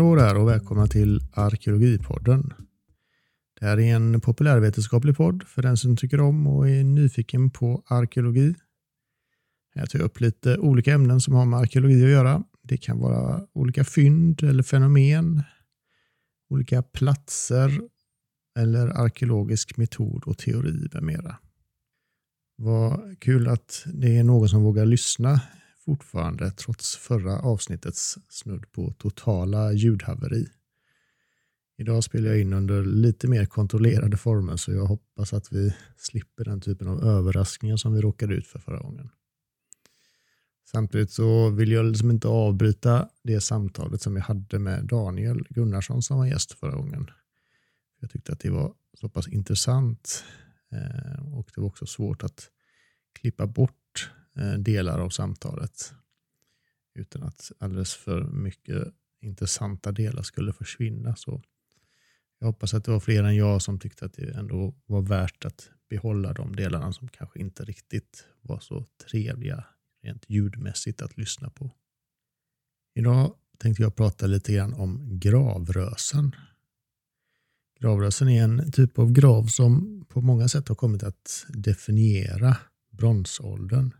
Hallå där och välkomna till Arkeologipodden. Det här är en populärvetenskaplig podd för den som tycker om och är nyfiken på arkeologi. Jag tar upp lite olika ämnen som har med arkeologi att göra. Det kan vara olika fynd eller fenomen, olika platser eller arkeologisk metod och teori med mera. Vad kul att det är någon som vågar lyssna fortfarande trots förra avsnittets snudd på totala ljudhaveri. Idag spelar jag in under lite mer kontrollerade former så jag hoppas att vi slipper den typen av överraskningar som vi råkade ut för förra gången. Samtidigt så vill jag liksom inte avbryta det samtalet som jag hade med Daniel Gunnarsson som var gäst förra gången. Jag tyckte att det var så pass intressant eh, och det var också svårt att klippa bort Eh, delar av samtalet utan att alldeles för mycket intressanta delar skulle försvinna. Så jag hoppas att det var fler än jag som tyckte att det ändå var värt att behålla de delarna som kanske inte riktigt var så trevliga rent ljudmässigt att lyssna på. Idag tänkte jag prata lite grann om gravrösen. Gravrösen är en typ av grav som på många sätt har kommit att definiera bronsåldern.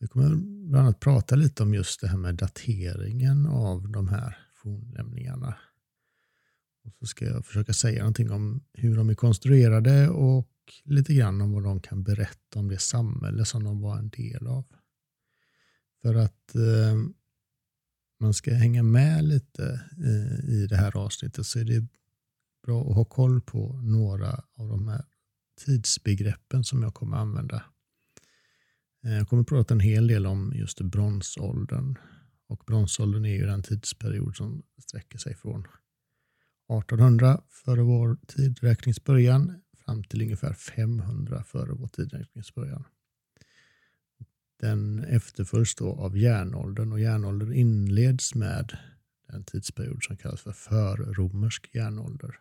Vi kommer bland annat prata lite om just det här med dateringen av de här fornlämningarna. Och så ska jag försöka säga någonting om hur de är konstruerade och lite grann om vad de kan berätta om det samhälle som de var en del av. För att eh, man ska hänga med lite i, i det här avsnittet så är det bra att ha koll på några av de här tidsbegreppen som jag kommer använda. Eh, jag kommer att prata en hel del om just bronsåldern. Och bronsåldern är ju den tidsperiod som sträcker sig från 1800 före vår tidräknings början fram till ungefär 500 före vår tidräknings början. Den efterföljs då av järnåldern och järnåldern inleds med en tidsperiod som kallas för förromersk järnålder.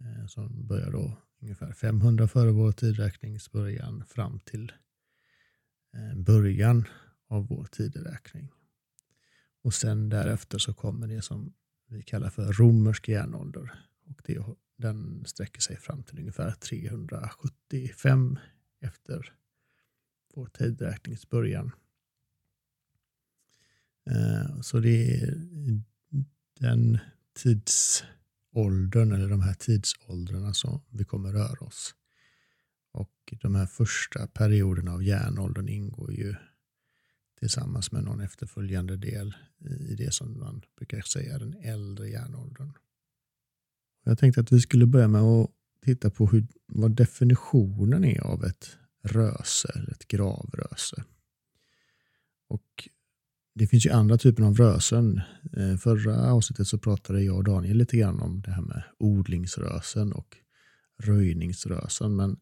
Eh, som börjar då ungefär 500 före vår tidräknings början fram till Eh, början av vår tideräkning. Och sen därefter så kommer det som vi kallar för romersk järnålder. Och det, den sträcker sig fram till ungefär 375 efter vår tideräknings början. Eh, så det är den tidsåldern eller de här tidsåldrarna som vi kommer röra oss. Och de här första perioderna av järnåldern ingår ju tillsammans med någon efterföljande del i det som man brukar säga den äldre järnåldern. Jag tänkte att vi skulle börja med att titta på hur, vad definitionen är av ett röse eller ett gravröse. Och det finns ju andra typer av rösen. Eh, förra avsnittet så pratade jag och Daniel lite grann om det här med odlingsrösen och röjningsrösen. Men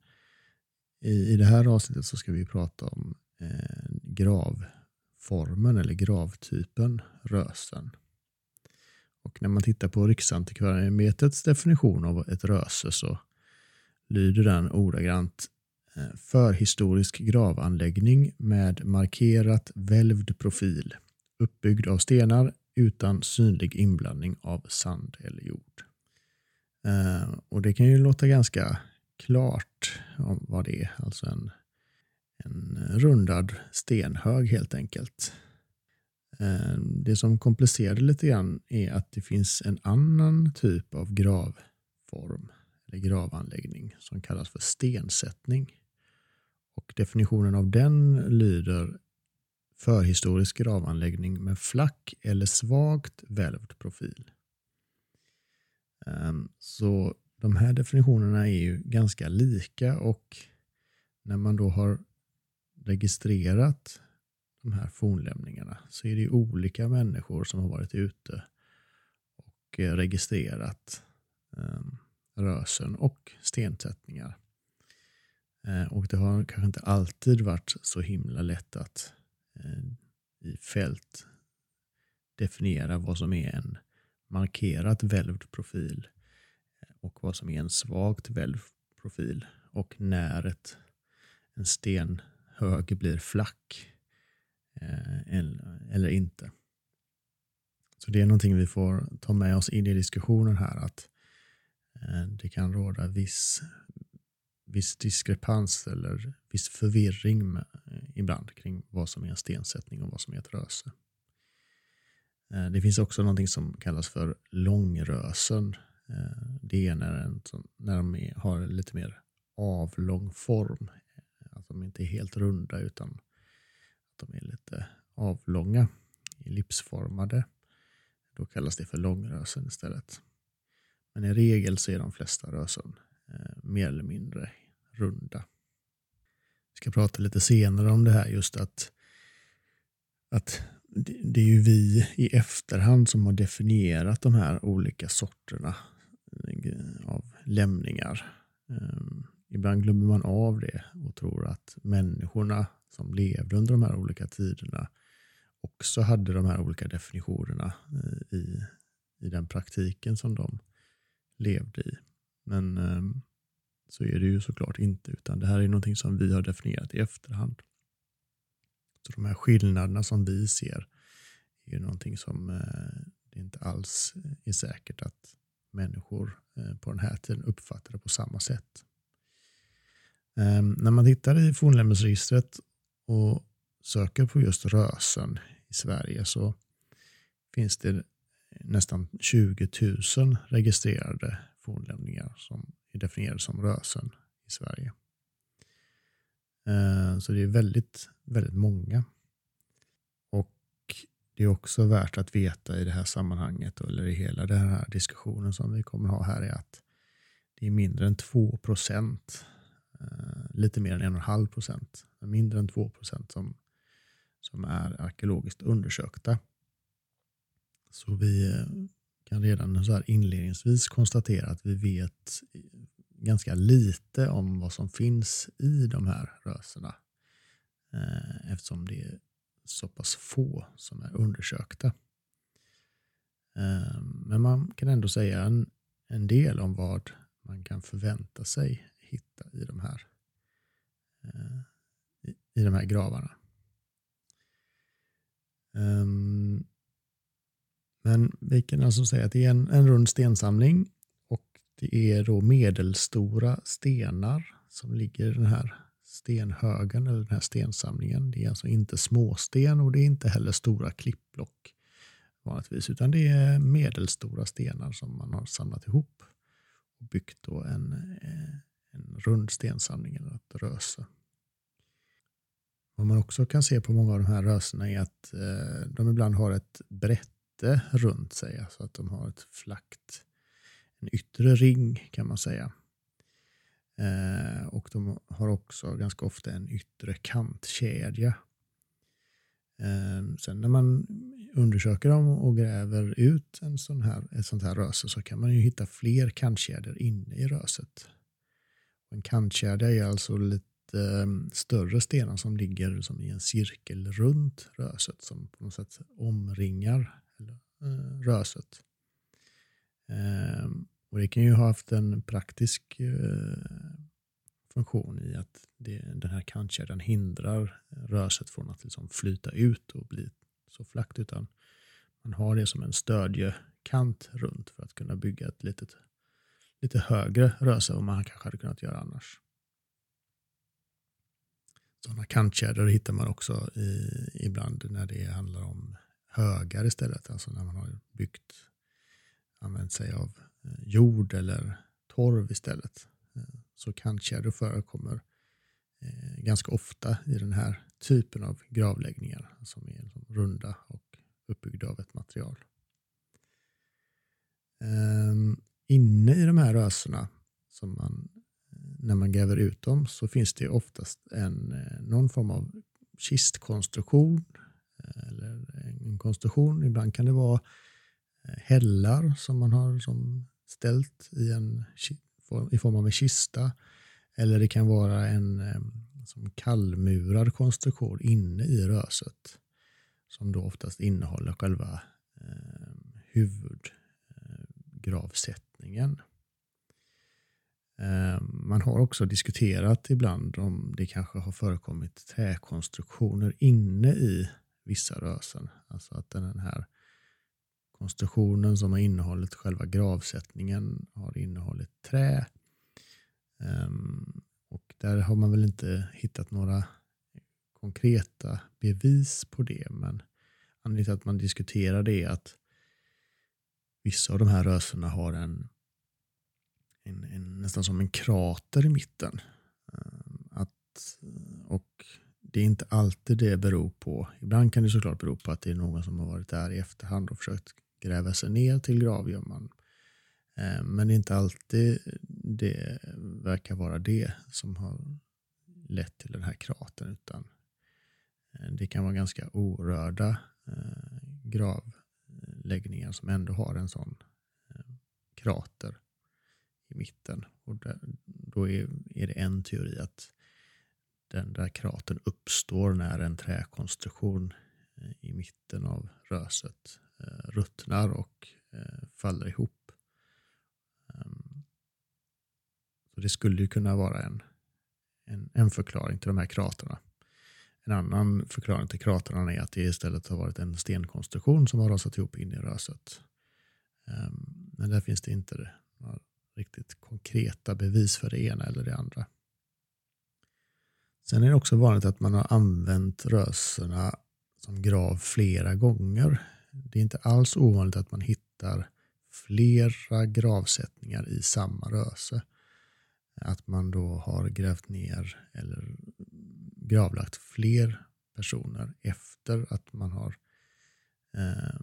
i, det här avsnittet så ska vi prata om eh, gravformen eller gravtypen rösen. Och när man tittar på Riksantikvarieämbetets definition av ett röse så lyder den ordagrant eh, förhistorisk gravanläggning med markerat välvd profil, uppbyggd av stenar utan synlig inblandning av sand eller jord. Eh, och Det kan ju låta ganska klart om vad det är, alltså en, en rundad stenhög helt enkelt. Eh, det som komplicerar det lite grann är att det finns en annan typ av gravform eller gravanläggning som kallas för stensättning. Och definitionen av den lyder förhistorisk gravanläggning med flack eller svagt välvd profil. Eh, så de här definitionerna är ju ganska lika och när man då har registrerat de här fornlämningarna så är det olika människor som har varit ute och eh, registrerat ehm, rösen och stensättningar. Eh, och det har kanske inte alltid varit så himla lätt att eh, i fält definiera vad som är en markerat välvd profil eh, och vad som är en svagt välvd profil och när ett, en stenhög blir flack eh, eller inte. Så det är någonting vi får ta med oss in i diskussionen här att eh, det kan råda viss, viss diskrepans eller viss förvirring med, eh, ibland kring vad som är en stensättning och vad som är ett röse. Eh, det finns också någonting som kallas för långrösen. Eh, det är när, en, när de har lite mer avlång form. Eh, att de inte är helt runda utan att de är lite avlånga, ellipsformade. Då kallas det för långrösen istället. Men i regel så är de flesta rösen eh, mer eller mindre runda. Vi ska prata lite senare om det här just att, att det är ju vi i efterhand som har definierat de här olika sorterna lämningar. Ehm, ibland glömmer man av det och tror att människorna som levde under de här olika tiderna också hade de här olika definitionerna eh, i, i den praktiken som de levde i. Men ehm, så är det ju såklart inte, utan det här är någonting som vi har definierat i efterhand. Så de här skillnaderna som vi ser är ju någonting som eh, det inte alls är säkert att människor eh, på den här tiden uppfattade på samma sätt. Ehm, när man tittar i fornlämningsregistret och söker på just rösen i Sverige så finns det nästan 20 000 registrerade fornlämningar som är definierade som rösen i Sverige. Ehm, så det är väldigt, väldigt många. Det är också värt att veta i det här sammanhanget, eller i hela den här diskussionen som vi kommer ha här, är att det är mindre än 2 procent eh, lite mer än 1,5 procent, mindre än 2 procent som, som är arkeologiskt undersökta. Så vi eh, kan redan så här inledningsvis konstatera att vi vet ganska lite om vad som finns i de här rösena. Eh, eftersom det är så pass få som är undersökta. Eh, men man kan ändå säga en, en del om vad man kan förvänta sig hitta i de här, eh, i, i, de här gravarna. Ehm, men vi kan alltså säga att det är en, en rund stensamling och det är då medelstora stenar som ligger i den här stenhögen eller den här stensamlingen. Det är alltså inte småsten och det är inte heller stora klippblock vanligtvis utan det är medelstora stenar som man har samlat ihop och byggt då en, eh, en rund stensamling eller ett röse. Vad man också kan se på många av de här rösena är att eh, de ibland har ett brätte runt sig, alltså att de har ett flakt, en yttre ring kan man säga. Eh, och de har också ganska ofta en yttre kantkedja. Eh, sen när man undersöker dem och gräver ut en sån här, ett sånt här röse så kan man ju hitta fler kantkedjor inne i röset. En kantkedja är alltså lite eh, större stenar som ligger som i en cirkel runt röset som på något sätt omringar eh, röset. Eh, och det kan ju ha haft en praktisk eh, funktion i att det, den här kantkedjan hindrar röset från att liksom flyta ut och bli så flackt utan man har det som en stödjekant runt för att kunna bygga ett litet lite högre röse än man kanske hade kunnat göra annars. Sådana kantkedjor hittar man också i, ibland när det handlar om högar istället. Alltså när man har byggt, använt sig av jord eller torv istället. Eh, så kantkedjor förekommer eh, ganska ofta i den här typen av gravläggningar som är liksom runda och uppbyggda av ett material. Ehm, inne i de här rösorna, som man, eh, när man gräver ut dem, så finns det oftast en, någon form av kistkonstruktion. Eller en konstruktion. Ibland kan det vara hällar som man har som ställt i, en, i form av en kista. Eller det kan vara en som kallmurad konstruktion inne i röset. Som då oftast innehåller själva eh, huvudgravsättningen. Eh, man har också diskuterat ibland om det kanske har förekommit träkonstruktioner inne i vissa rösen. Alltså att den här konstruktionen som har innehållit själva gravsättningen har innehållit trä. Ehm, och där har man väl inte hittat några konkreta bevis på det. Men anledningen till att man diskuterar det är att vissa av de här röselserna har en, en, en, nästan som en krater i mitten. Ehm, att, och det är inte alltid det beror på. Ibland kan det såklart bero på att det är någon som har varit där i efterhand och försökt gräva sig ner till gravgömman. Eh, men det är inte alltid det verkar vara det som har lett till den här kratern. Utan eh, det kan vara ganska orörda eh, gravläggningar som ändå har en sån krater i mitten. Och då är det en teori att den där kratern uppstår när en träkonstruktion i mitten av röset Eh, ruttnar och eh, faller ihop. Ehm, så Det skulle ju kunna vara en, en, en förklaring till de här kraterna. En annan förklaring till kraterna är att det istället har varit en stenkonstruktion som har rasat ihop in i röset. Ehm, men där finns det inte några riktigt konkreta bevis för det ena eller det andra. Sen är det också vanligt att man har använt rösena som grav flera gånger. Det är inte alls ovanligt att man hittar flera gravsättningar i samma röse. Att man då har grävt ner eller gravlagt fler personer efter att man har eh,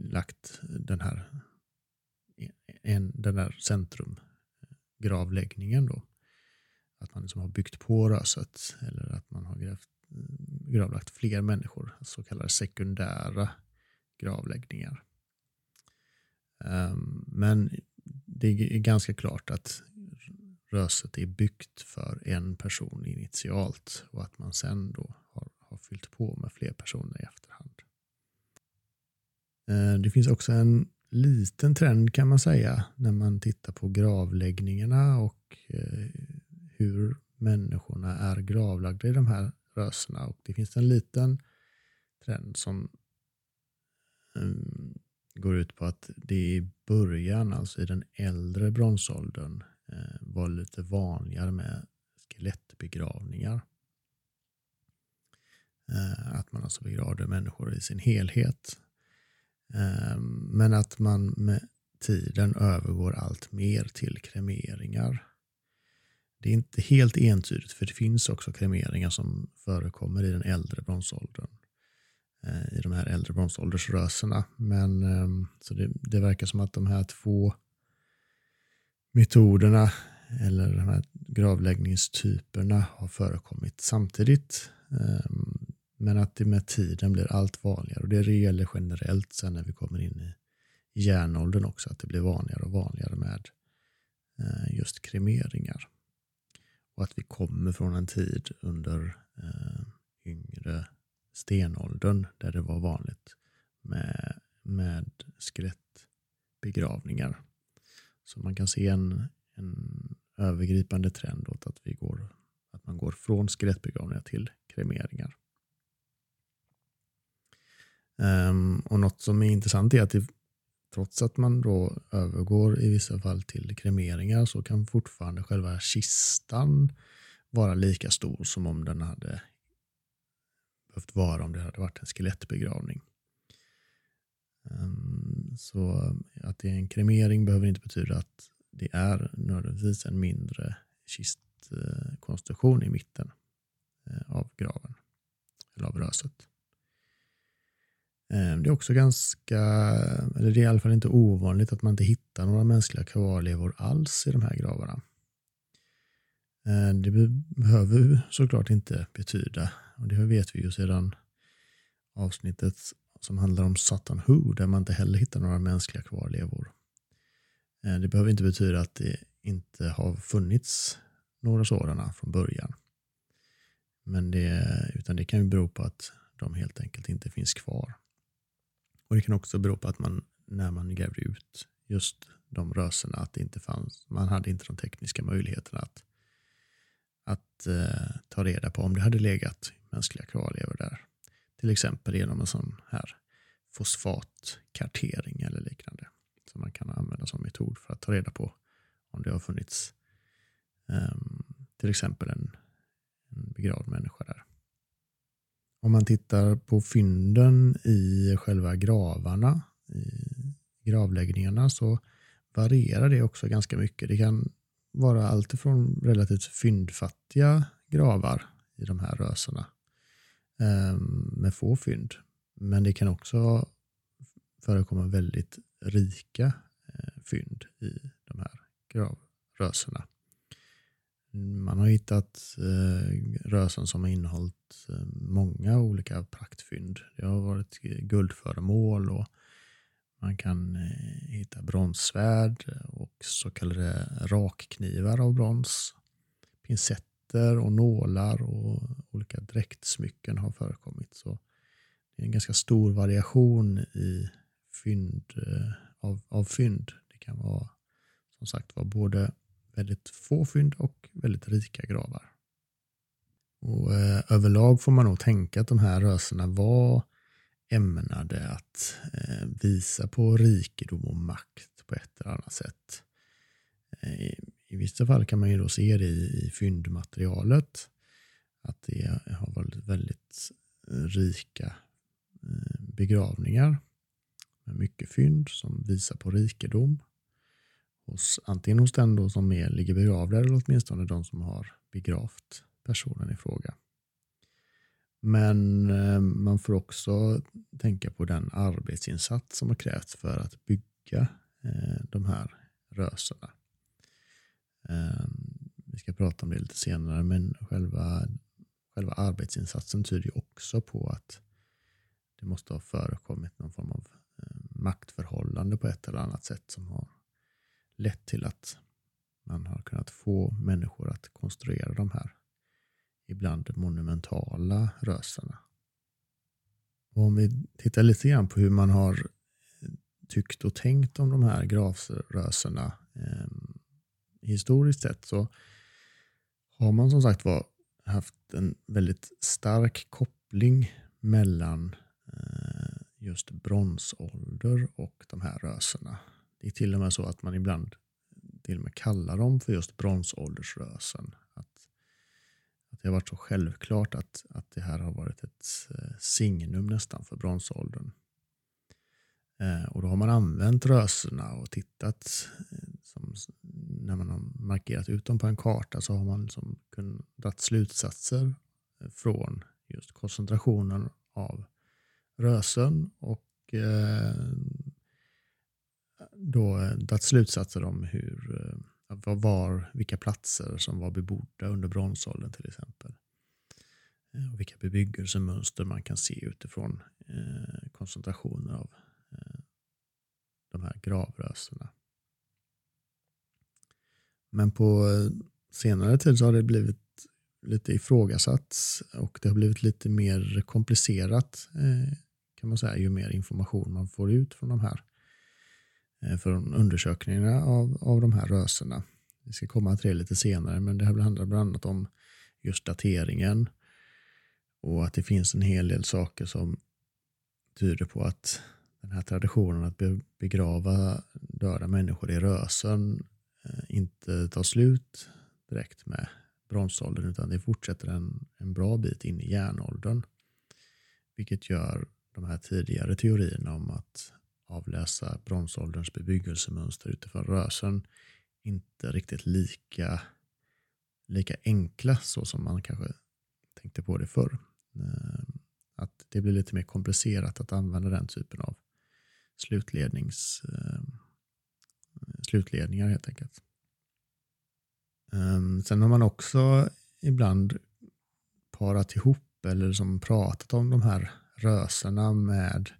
lagt den här, en, den här centrumgravläggningen. Då att man liksom har byggt på röset eller att man har grävt, gravlagt fler människor, så kallade sekundära gravläggningar. Ehm, men det är ganska klart att röset är byggt för en person initialt och att man sen då har, har fyllt på med fler personer i efterhand. Ehm, det finns också en liten trend kan man säga när man tittar på gravläggningarna och eh, hur människorna är gravlagda i de här rörelserna Och det finns en liten trend som um, går ut på att det i början, alltså i den äldre bronsåldern, uh, var lite vanligare med skelettbegravningar. Uh, att man alltså begravde människor i sin helhet. Ehm, men att man med tiden övergår allt mer till kremeringar. Det är inte helt entydigt för det finns också kremeringar som förekommer i den äldre bronsåldern. Eh, I de här äldre bronsåldersröserna. Men ehm, så det, det, verkar som att de här två metoderna eller de här gravläggningstyperna har förekommit samtidigt. Ehm, men att det med tiden blir allt vanligare och det gäller generellt sen när vi kommer in i järnåldern också att det blir vanligare och vanligare med eh, just kremeringar. Och att vi kommer från en tid under eh, yngre stenåldern där det var vanligt med, med skelettbegravningar. Så man kan se en, en övergripande trend åt att, vi går, att man går från skelettbegravningar till kremeringar. Um, och Något som är intressant är att det Trots att man då övergår i vissa fall till kremeringar så kan fortfarande själva kistan vara lika stor som om den hade behövt vara om det hade varit en skelettbegravning. Ehm, så att det är en kremering behöver inte betyda att det är nödvändigtvis en mindre kistkonstruktion i mitten eh, av graven eller av röset. Eh, det är också ganska, eller det är i alla fall inte ovanligt att man inte hittar några mänskliga kvarlevor alls i de här gravarna. Eh, det behöver såklart inte betyda, och det vet vi ju sedan avsnittet som handlar om Sutton Who, där man inte heller hittar några mänskliga kvarlevor. Eh, det behöver inte betyda att det inte har funnits några sådana från början. Men det, utan det kan ju bero på att de helt enkelt inte finns kvar. Och Det kan också bero på att man när man grävde ut just de röserna, att det inte fanns, man hade inte de tekniska möjligheterna att, att eh, ta reda på om det hade legat mänskliga kvarlevor där. Till exempel genom en sån här fosfatkartering eller liknande. Som man kan använda som metod för att ta reda på om det har funnits eh, till exempel en, en begravd människa där. Om man tittar på fynden i själva gravarna, i gravläggningarna, så varierar det också ganska mycket. Det kan vara alltifrån relativt fyndfattiga gravar i de här rösarna ehm, med få fynd. Men det kan också förekomma väldigt rika eh, fynd i de här gravrösena. Man har hittat eh, rösen som har innehållit Eh, många olika praktfynd. Det har varit eh, guldföremål och man kan eh, hitta bronssvärd och så kallade rakknivar av brons. Pincetter och nålar och olika dräktsmycken har förekommit. Så det är en ganska stor variation i fynd, av, av fynd. Det kan vara som sagt var både väldigt få fynd och väldigt rika gravar. Och, eh, överlag får man nog tänka att de här rörelserna var ämnade att eh, visa på rikedom och makt på ett eller annat sätt. Eh, I, I vissa fall kan man ju då se det i, i fyndmaterialet att det har varit väldigt eh, rika eh, begravningar med mycket fynd som visar på rikedom. Hos, antingen hos den då som är, ligger begravd eller åtminstone de som har begravt personen i fråga. Men eh, man får också tänka på den arbetsinsats som har krävts för att bygga eh, de här rösarna. Eh, vi ska prata om det lite senare, men själva, själva arbetsinsatsen tyder också på att det måste ha förekommit någon form av maktförhållande på ett eller annat sätt som har lett till att man har kunnat få människor att konstruera de här ibland monumentala rörelserna. Och om vi tittar lite grann på hur man har tyckt och tänkt om de här gravrörelserna eh, historiskt sett så har man som sagt var haft en väldigt stark koppling mellan eh, just bronsålder och de här rörelserna. Det är till och med så att man ibland till och med kallar dem för just bronsåldersrösen. Att det har varit så självklart att, att det här har varit ett eh, signum nästan för bronsåldern. Eh, och då har man använt röserna och tittat, eh, som, när man har markerat ut dem på en karta så har man liksom kunnat slutsatser från just koncentrationen av rösen och eh, då dragit slutsatser om hur vad var, vilka platser som var bebodda under bronsåldern till exempel. Eh, och vilka bebyggelsemönster man kan se utifrån eh, koncentrationer av eh, de här gravrösena. Men på eh, senare tid så har det blivit lite ifrågasatt och det har blivit lite mer komplicerat eh, kan man säga ju mer information man får ut från de här Eh, Eh, från undersökningarna av, av de här röserna. Vi ska komma till det lite senare, men det här handlar bland annat om just dateringen och att det finns en hel del saker som tyder på att den här traditionen att begrava döda människor i rösen eh, inte tar slut direkt med bronsåldern utan det fortsätter en, en bra bit in i järnåldern. Vilket gör de här tidigare teorierna om att avläsa bronsålderns bebyggelsemönster utifrån rösen inte riktigt lika, lika enkla så som man kanske tänkte på det förr. Ehm, att det blir lite mer komplicerat att använda den typen av slutlednings, ehm, slutledningar helt enkelt. Ehm, sen har man också ibland parat ihop eller som pratat om de här röserna med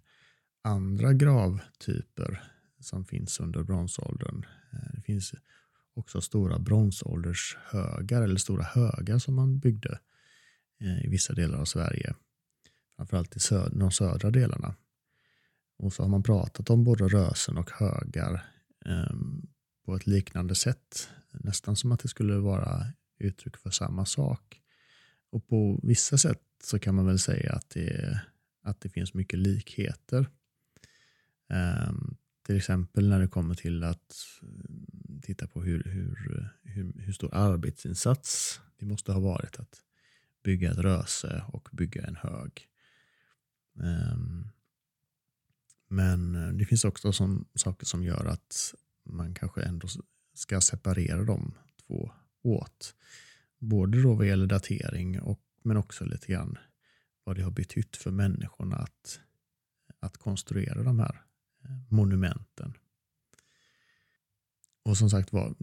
andra gravtyper som finns under bronsåldern. Eh, det finns också stora bronsåldershögar eller stora högar som man byggde eh, i vissa delar av Sverige. Framförallt i söd de södra delarna. Och så har man pratat om både rösen och högar eh, på ett liknande sätt. Nästan som att det skulle vara uttryck för samma sak. Och på vissa sätt så kan man väl säga att det, att det finns mycket likheter Ehm, till exempel när det kommer till att mm, titta på hur, hur, hur, hur stor arbetsinsats det måste ha varit att bygga ett röse och bygga en hög. Ehm, men eh, det finns också som, saker som gör att man kanske ändå ska separera de två åt. Både då vad gäller datering och, men också lite grann vad det har betytt för människorna att, att konstruera de här monumenten. Och som sagt var,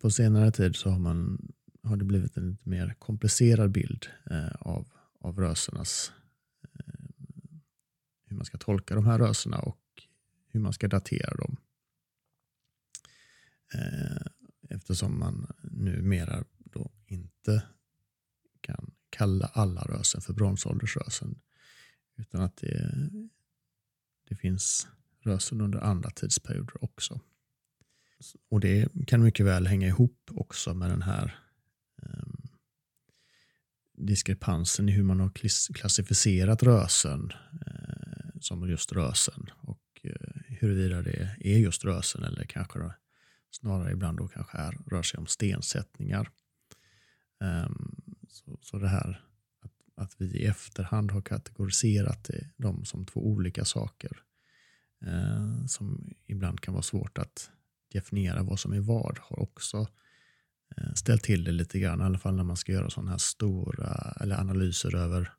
på senare tid så har, man, har det blivit en lite mer komplicerad bild eh, av, av rösernas, eh, hur man ska tolka de här röserna och hur man ska datera dem. Eh, eftersom man numera då inte kan kalla alla rösen för bronsåldersrösen. Utan att det, det finns rösen under andra tidsperioder också. Och det kan mycket väl hänga ihop också med den här um, diskrepansen i hur man har klassificerat rösen uh, eh, som just rösen och uh, huruvida det är just rösen eller kanske snarare ibland då kanske är, rör sig om stensättningar. Um, så, så det här att, att vi i efterhand har kategoriserat dem som två olika saker eh, som ibland kan vara svårt att definiera vad som är vad har också eh, ställt till det lite grann, i alla fall när man ska göra sådana här stora eller analyser över,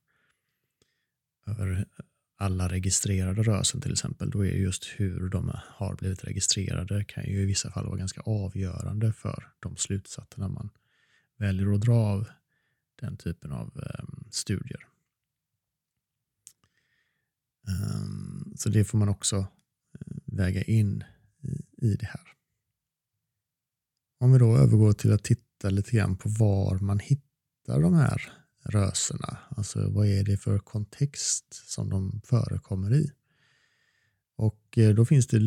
över alla registrerade rörelser till exempel, då är just hur de har blivit registrerade kan ju i vissa fall vara ganska avgörande för de slutsatserna man väljer att dra av den typen av eh, studier. Um, så det får man också eh, väga in i, i det här. Om vi då övergår till att titta lite grann på var man hittar de här röserna? Alltså vad är det för kontext som de förekommer i? Och eh, då finns det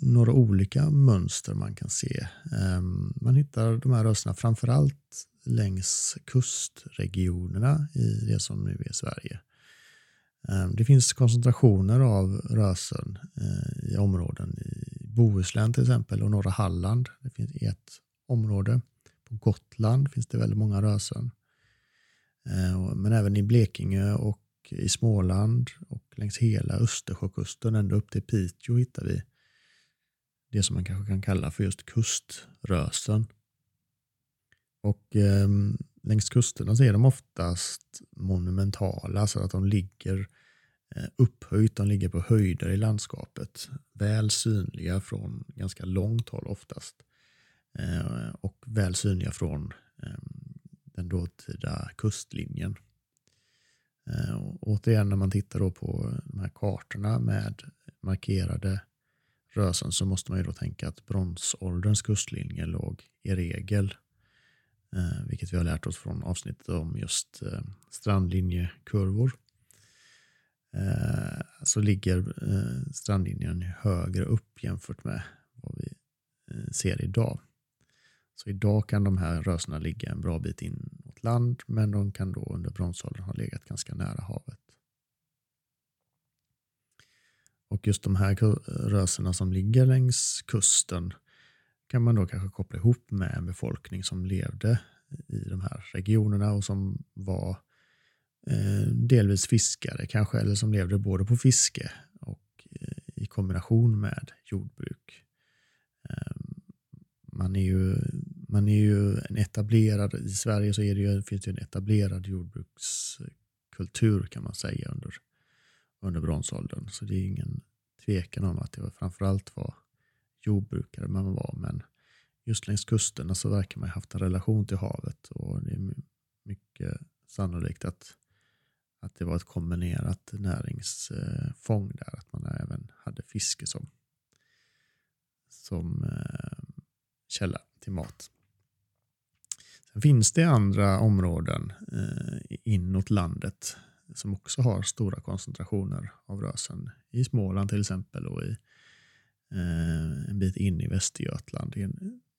några olika mönster man kan se. Ehm, man hittar de här rösterna framförallt längs kustregionerna i det som nu är Sverige. Ehm, det finns koncentrationer av rösen eh, i områden i Bohuslän till exempel och norra Halland. Det finns ett område. På Gotland finns det väldigt många rösen. Ehm, men även i Blekinge och i Småland och längs hela Östersjökusten ända upp till Piteå hittar vi det som man kanske kan kalla för just kuströsen. Och eh, längs kusterna så är de oftast monumentala så att de ligger eh, upphöjt, de ligger på höjder i landskapet. Väl synliga från ganska långt håll oftast. Eh, och väl synliga från eh, den dåtida kustlinjen. Eh, och återigen när man tittar då på de här kartorna med markerade rösen så måste man ju då tänka att bronsålderns kustlinje låg i regel, Eh, vilket vi har lärt oss från avsnittet om just eh, strandlinjekurvor, eh, så ligger eh, strandlinjen högre upp jämfört med vad vi ser idag. Så idag kan de här rösena ligga en bra bit in mot land, men de kan då under bronsåldern ha legat ganska nära havet. Och just de här rösena som ligger längs kusten kan man då kanske koppla ihop med en befolkning som levde i de här regionerna och som var eh, delvis fiskare kanske, eller som levde både på fiske och eh, i kombination med jordbruk. Eh, man är ju man är ju en etablerad, i Sverige så är det ju, finns det en etablerad jordbrukskultur kan man säga under, under bronsåldern. Så det är ingen tvekan om att det var, framförallt var jordbrukare man var. Men just längs kusterna så verkar man ha haft en relation till havet och det är mycket sannolikt att, att det var ett kombinerat näringsfång där. Att man även hade fiske som, som eh, källa till mat. Sen finns det andra områden eh, inåt landet som också har stora koncentrationer av rösen. I Småland till exempel och i Eh, en bit in i Västergötland i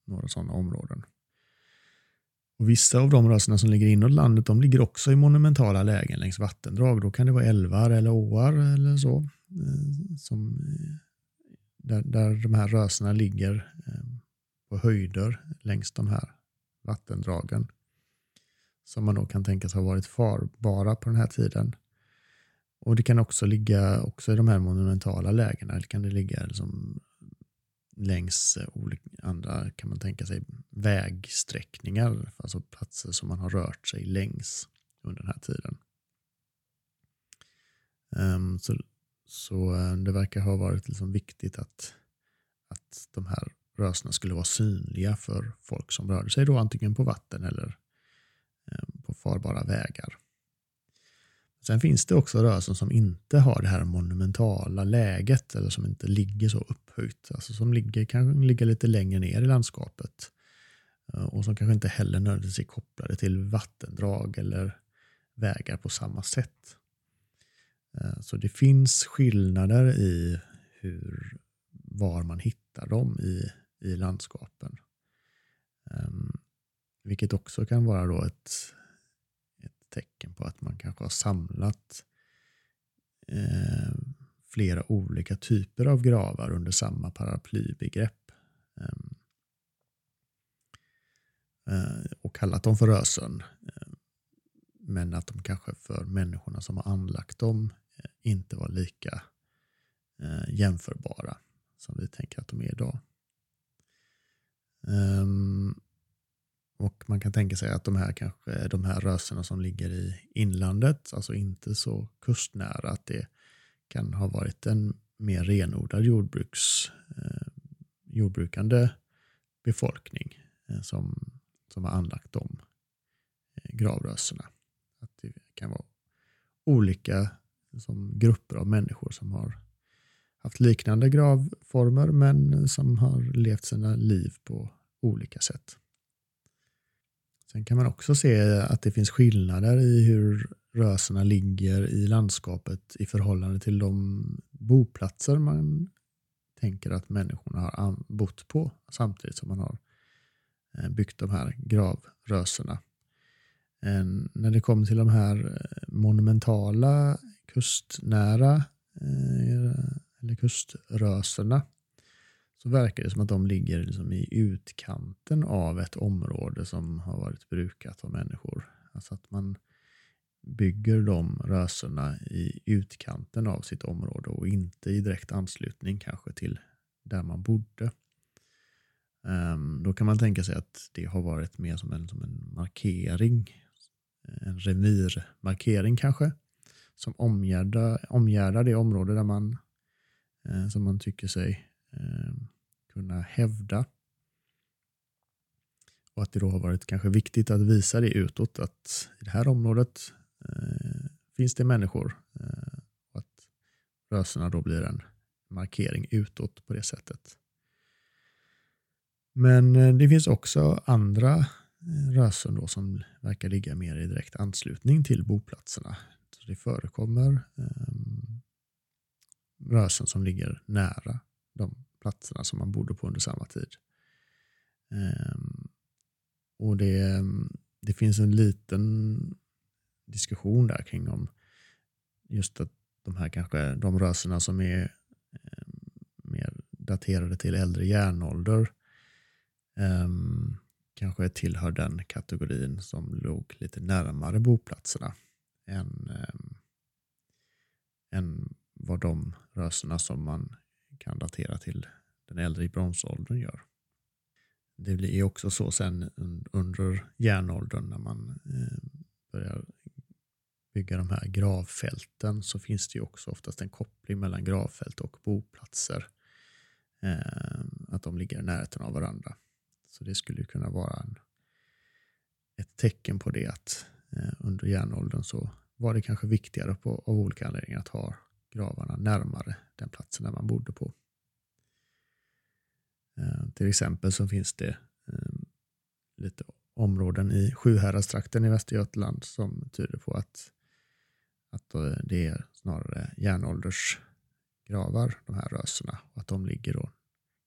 några sådana områden. Och Vissa av de röserna som ligger inåt landet de ligger också i monumentala lägen längs vattendrag. Då kan det vara älvar eller åar eller så eh, som eh, där, där de här rösena ligger eh, på höjder längs de här vattendragen som man då kan tänka sig ha varit farbara på den här tiden. Och det kan också ligga också i de här monumentala lägena, eller kan det ligga liksom längs eh, andra, kan man tänka sig, vägsträckningar, alltså platser som man har rört sig längs under den här tiden. Um, så, så eh, det verkar ha varit liksom viktigt att, att de här rörelserna skulle vara synliga för folk som rörde sig då antingen på vatten eller um, på farbara vägar. Sen finns det också rörelser som inte har det här monumentala läget eller som inte ligger så upphöjt. Alltså som ligger, kanske ligger lite längre ner i landskapet. Eh, och som kanske inte heller nödvändigtvis är kopplade till vattendrag eller vägar på samma sätt. Eh, så det finns skillnader i hur, var man hittar dem i, i landskapen. Ehm, vilket också kan vara då ett, tecken på att man kanske har samlat eh, flera olika typer av gravar under samma paraplybegrepp. Ehm, eh, och kallat dem för rösen. Eh, men att de kanske för människorna som har anlagt dem eh, inte var lika eh, jämförbara som vi tänker att de är idag. Um, och man kan tänka sig att de här, kanske, de här rösena som ligger i inlandet, alltså inte så kustnära, att det kan ha varit en mer renodlad jordbruks, eh, jordbrukande befolkning eh, som, som har anlagt de eh, gravrösena. Att det kan vara olika som grupper av människor som har haft liknande gravformer men som har levt sina liv på olika sätt. Sen kan man också se att det finns skillnader i hur röserna ligger i landskapet i förhållande till de boplatser man tänker att människorna har bott på samtidigt som man har eh, byggt de här gravröserna. När det kommer till de här eh, monumentala kustnära eh, eller kuströserna så verkar det som att de ligger liksom i utkanten av ett område som har varit brukat av människor. Alltså att man bygger de röserna i utkanten av sitt område och inte i direkt anslutning kanske till där man bodde. Ehm, då kan man tänka sig att det har varit mer som en, som en markering, en revirmarkering kanske, som omgärdar, omgärdar det område där man, eh, som man tycker sig Eh, kunna hävda. Och att det då har varit kanske viktigt att visa det utåt att i det här området eh, finns det människor. Eh, och att rörelserna då blir en markering utåt på det sättet. Men eh, det finns också andra eh, rösen då som verkar ligga mer i direkt anslutning till boplatserna. Så det förekommer eh, rösen som ligger nära de platserna som man bodde på under samma tid. Ehm, och det, det finns en liten diskussion där kring om just att de här kanske de rörelserna som är ehm, mer daterade till äldre järnålder ehm, kanske tillhör den kategorin som låg lite närmare boplatserna än, än vad de rörelserna som man kan datera till den äldre i bronsåldern gör. Det blir också så sen under järnåldern när man eh, börjar bygga de här gravfälten så finns det ju också oftast en koppling mellan gravfält och boplatser. Eh, att de ligger i närheten av varandra. Så det skulle kunna vara en, ett tecken på det att eh, under järnåldern så var det kanske viktigare på, av olika anledningar att ha gravarna närmare den platsen där man bodde på. Eh, till exempel så finns det eh, lite områden i Sjuhäradstrakten i Västergötland som tyder på att, att det är snarare järnåldersgravar, de här röserna, och att de ligger då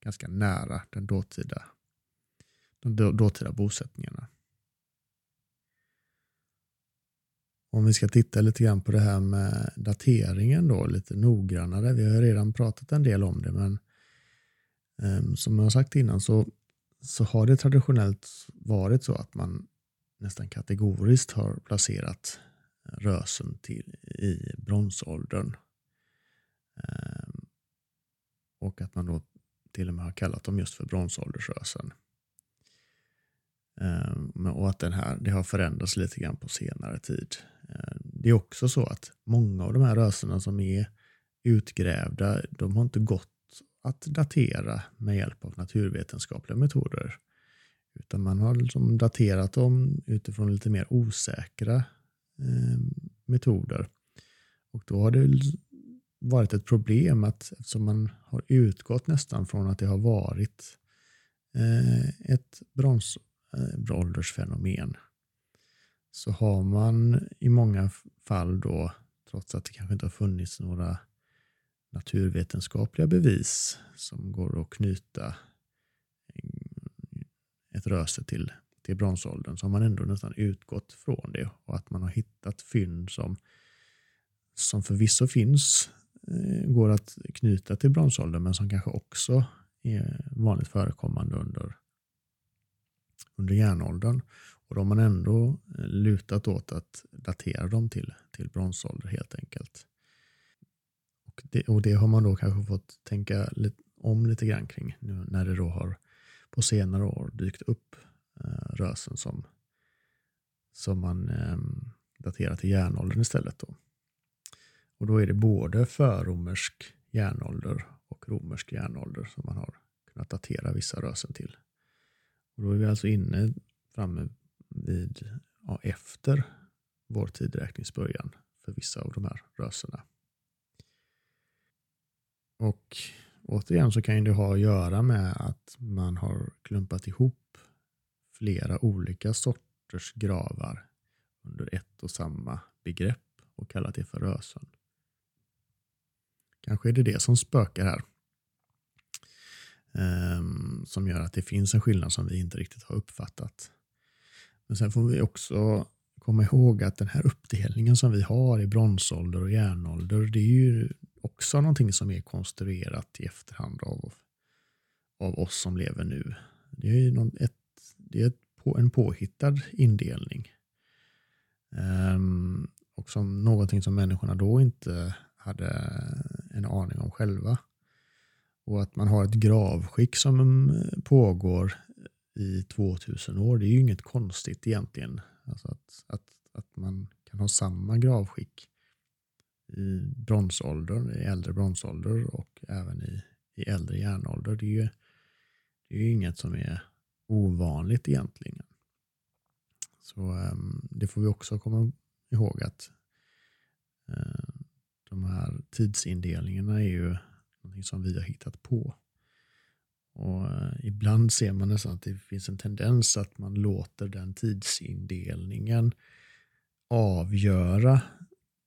ganska nära den dåtida, de dåtida bosättningarna. Om vi ska titta lite grann på det här med dateringen då lite noggrannare. Vi har redan pratat en del om det men eh, som jag har sagt innan så, så har det traditionellt varit så att man nästan kategoriskt har placerat rösen till, i bronsåldern. Eh, och att man då till och med har kallat dem just för bronsåldersrösen. Ehm, och att den här, det har förändrats lite grann på senare tid. Eh, det är också så att många av de här rörelserna som är utgrävda, de har inte gått att datera med hjälp av naturvetenskapliga metoder. Utan man har liksom daterat dem utifrån lite mer osäkra eh, metoder. Och då har det varit ett problem att eftersom man har utgått nästan från att det har varit eh, ett bronsåldersfenomen eh, så har man i många fall då, trots att det kanske inte har funnits några naturvetenskapliga bevis som går att knyta mm, ett röse till, till bronsåldern så har man ändå nästan utgått från det och att man har hittat fynd som, som förvisso finns, eh, går att knyta till bronsåldern men som kanske också är vanligt förekommande under, under järnåldern. Och då har man ändå eh, lutat åt att datera dem till, till bronsålder helt enkelt. Och det, och det har man då kanske fått tänka lite, om lite grann kring nu när det då har på senare år dykt upp eh, rösen som, som man eh, daterar till järnåldern istället. Då. Och då är det både förromersk järnålder och romersk järnålder som man har kunnat datera vissa rösen till. Och då är vi alltså inne framme vid ja, efter vår tidräknings början för vissa av de här rörelserna. Och återigen så kan det ha att göra med att man har klumpat ihop flera olika sorters gravar under ett och samma begrepp och kallat det för rösen. Kanske är det det som spökar här. Um, som gör att det finns en skillnad som vi inte riktigt har uppfattat. Men sen får vi också komma ihåg att den här uppdelningen som vi har i bronsålder och järnålder, det är ju också någonting som är konstruerat i efterhand av, av oss som lever nu. Det är, någon, ett, det är ett, en påhittad indelning. Um, och som någonting som människorna då inte hade en aning om själva. Och att man har ett gravskick som eh, pågår i 2000 år, det är ju inget konstigt egentligen. Alltså att, att, att man kan ha samma gravskick i bronsåldern, i äldre bronsålder och även i, i äldre järnålder. Det är, ju, det är ju inget som är ovanligt egentligen. Så um, det får vi också komma ihåg att uh, de här tidsindelningarna är ju någonting som vi har hittat på. Och eh, Ibland ser man nästan att det finns en tendens att man låter den tidsindelningen avgöra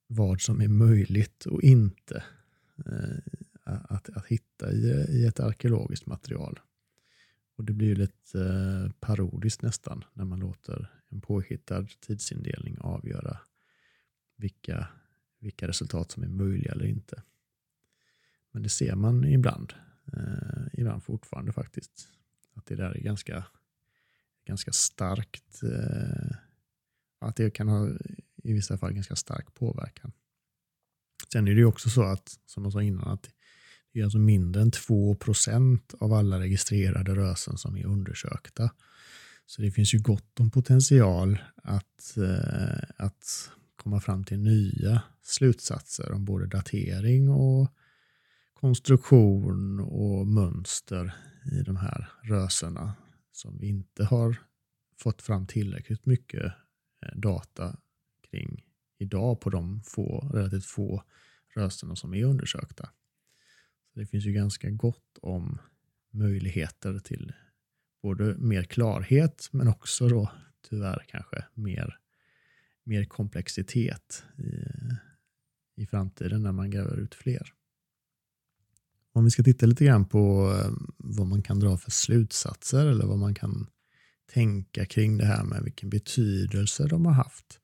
vad som är möjligt och inte eh, att, att hitta i, i ett arkeologiskt material. Och Det blir lite eh, parodiskt nästan när man låter en påhittad tidsindelning avgöra vilka, vilka resultat som är möjliga eller inte. Men det ser man ibland, eh, ibland fortfarande faktiskt. Att det där är ganska, ganska starkt. Eh, att det kan ha i vissa fall ganska stark påverkan. Sen är det också så att, som jag sa innan, att det är alltså mindre än 2% av alla registrerade rösen som är undersökta. Så det finns ju gott om potential att, eh, att komma fram till nya slutsatser om både datering och konstruktion och mönster i de här röserna som vi inte har fått fram tillräckligt mycket eh, data kring idag på de få, relativt få rösterna som är undersökta. Så Det finns ju ganska gott om möjligheter till både mer klarhet men också då tyvärr kanske mer, mer komplexitet i, i framtiden när man gräver ut fler. Om vi ska titta lite grann på eh, vad man kan dra för slutsatser eller vad man kan tänka kring det här med vilken betydelse de har haft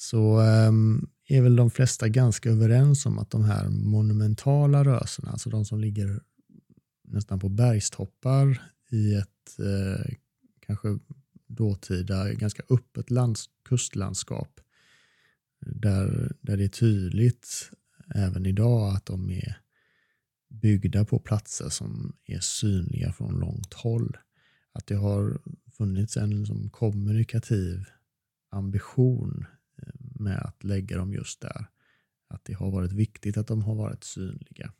så ehm, är väl de flesta ganska överens om att de här monumentala rörelserna, alltså de som ligger nästan på bergstoppar i ett eh, kanske dåtida ganska öppet lands, kustlandskap. Där, där det är tydligt även idag att de är byggda på platser som är synliga från långt håll. Att det har funnits en liksom kommunikativ ambition eh, med att lägga dem just där. Att det har varit viktigt att de har varit synliga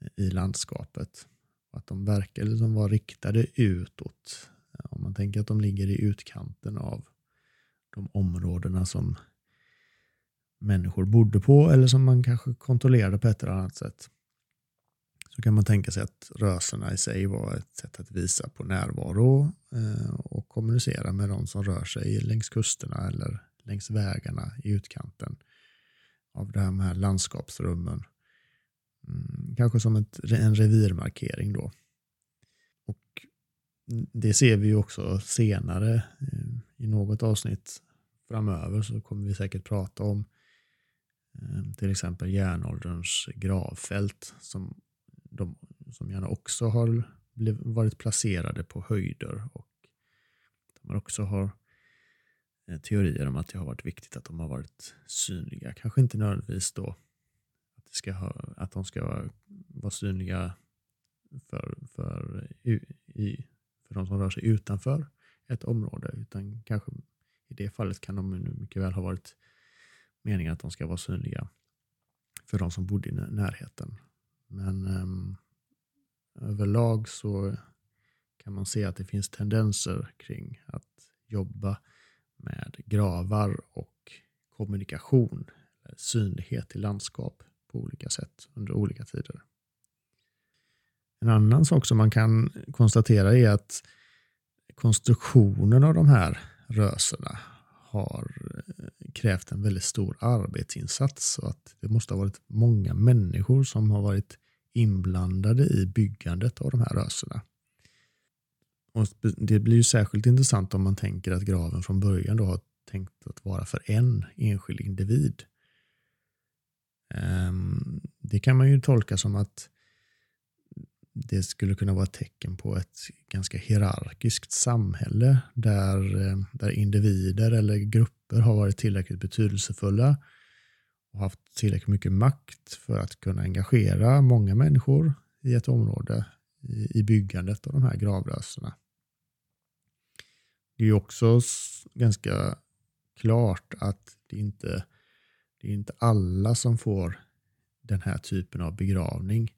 eh, i landskapet. Att de verkar liksom som var riktade utåt. Om man tänker att de ligger i utkanten av de områdena som människor bodde på eller som man kanske kontrollerade på ett eller annat sätt. Så kan man tänka sig att rörelserna i sig var ett sätt att visa på närvaro eh, och kommunicera med de som rör sig längs kusterna eller längs vägarna i utkanten av de här landskapsrummen. Mm, kanske som ett, en revirmarkering då. Och det ser vi ju också senare eh, i något avsnitt framöver så kommer vi säkert prata om eh, till exempel järnålderns gravfält som, de, som gärna också har varit placerade på höjder och man också har eh, teorier om att det har varit viktigt att de har varit synliga. Kanske inte nödvändigtvis då ska ha, att de ska vara synliga för, för, i, för de som rör sig utanför ett område. Utan kanske i det fallet kan de mycket väl ha varit meningen att de ska vara synliga för de som bodde i närheten. Men um, överlag så kan man se att det finns tendenser kring att jobba med gravar och kommunikation, synlighet i landskap på olika sätt under olika tider. En annan sak som man kan konstatera är att konstruktionen av de här röserna har eh, krävt en väldigt stor arbetsinsats och att det måste ha varit många människor som har varit inblandade i byggandet av de här röserna. Och det blir ju särskilt intressant om man tänker att graven från början då har tänkt att vara för en enskild individ. Ehm, det kan man ju tolka som att det skulle kunna vara ett tecken på ett ganska hierarkiskt samhälle där, eh, där individer eller grupper har varit tillräckligt betydelsefulla och haft tillräckligt mycket makt för att kunna engagera många människor i ett område i, byggandet av de här gravrörelserna. Det är också ganska klart att det inte det är inte alla som får den här typen av begravning.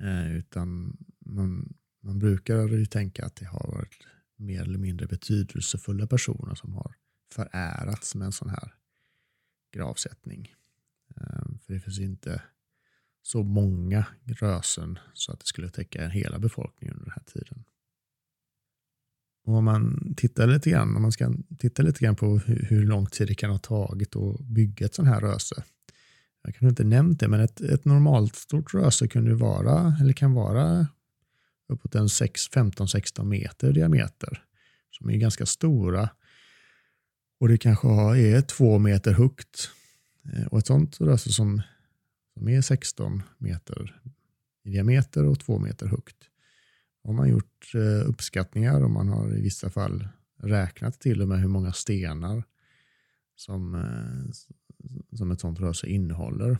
Eh, utan man, man brukar ju tänka att det har varit mer eller mindre betydelsefulla personer som har förärats med en sån här gravsättning. Eh, för det finns inte så många rösen så att det skulle täcka hela befolkningen under den här tiden. Och om man tittar lite grann, om man ska titta lite grann på hur, hur lång tid det kan ha tagit att bygga ett sånt här röse. Jag kan inte nämnt det, men ett, ett normalt stort röse kunde vara, eller kan vara uppåt en 15-16 meter diameter. Som är ganska stora. Och det kanske är två meter högt. Eh, och ett sånt röse som, som är 16 meter i diameter och två meter högt har man gjort eh, uppskattningar och man har i vissa fall räknat till och med hur många stenar som, eh, som ett sånt röse innehåller.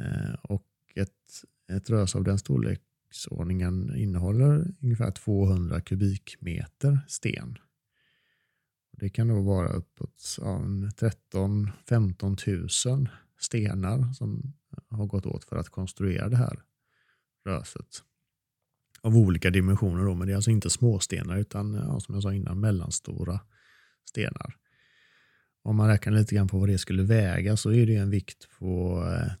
Eh, och ett, ett röse av den storleksordningen innehåller ungefär 200 kubikmeter sten. Det kan då vara uppåt 13-15 000 stenar som har gått åt för att konstruera det här röset av olika dimensioner. Då, men det är alltså inte småstenar utan ja, som jag sa innan mellanstora stenar. Om man räknar lite grann på vad det skulle väga så är det en vikt på eh,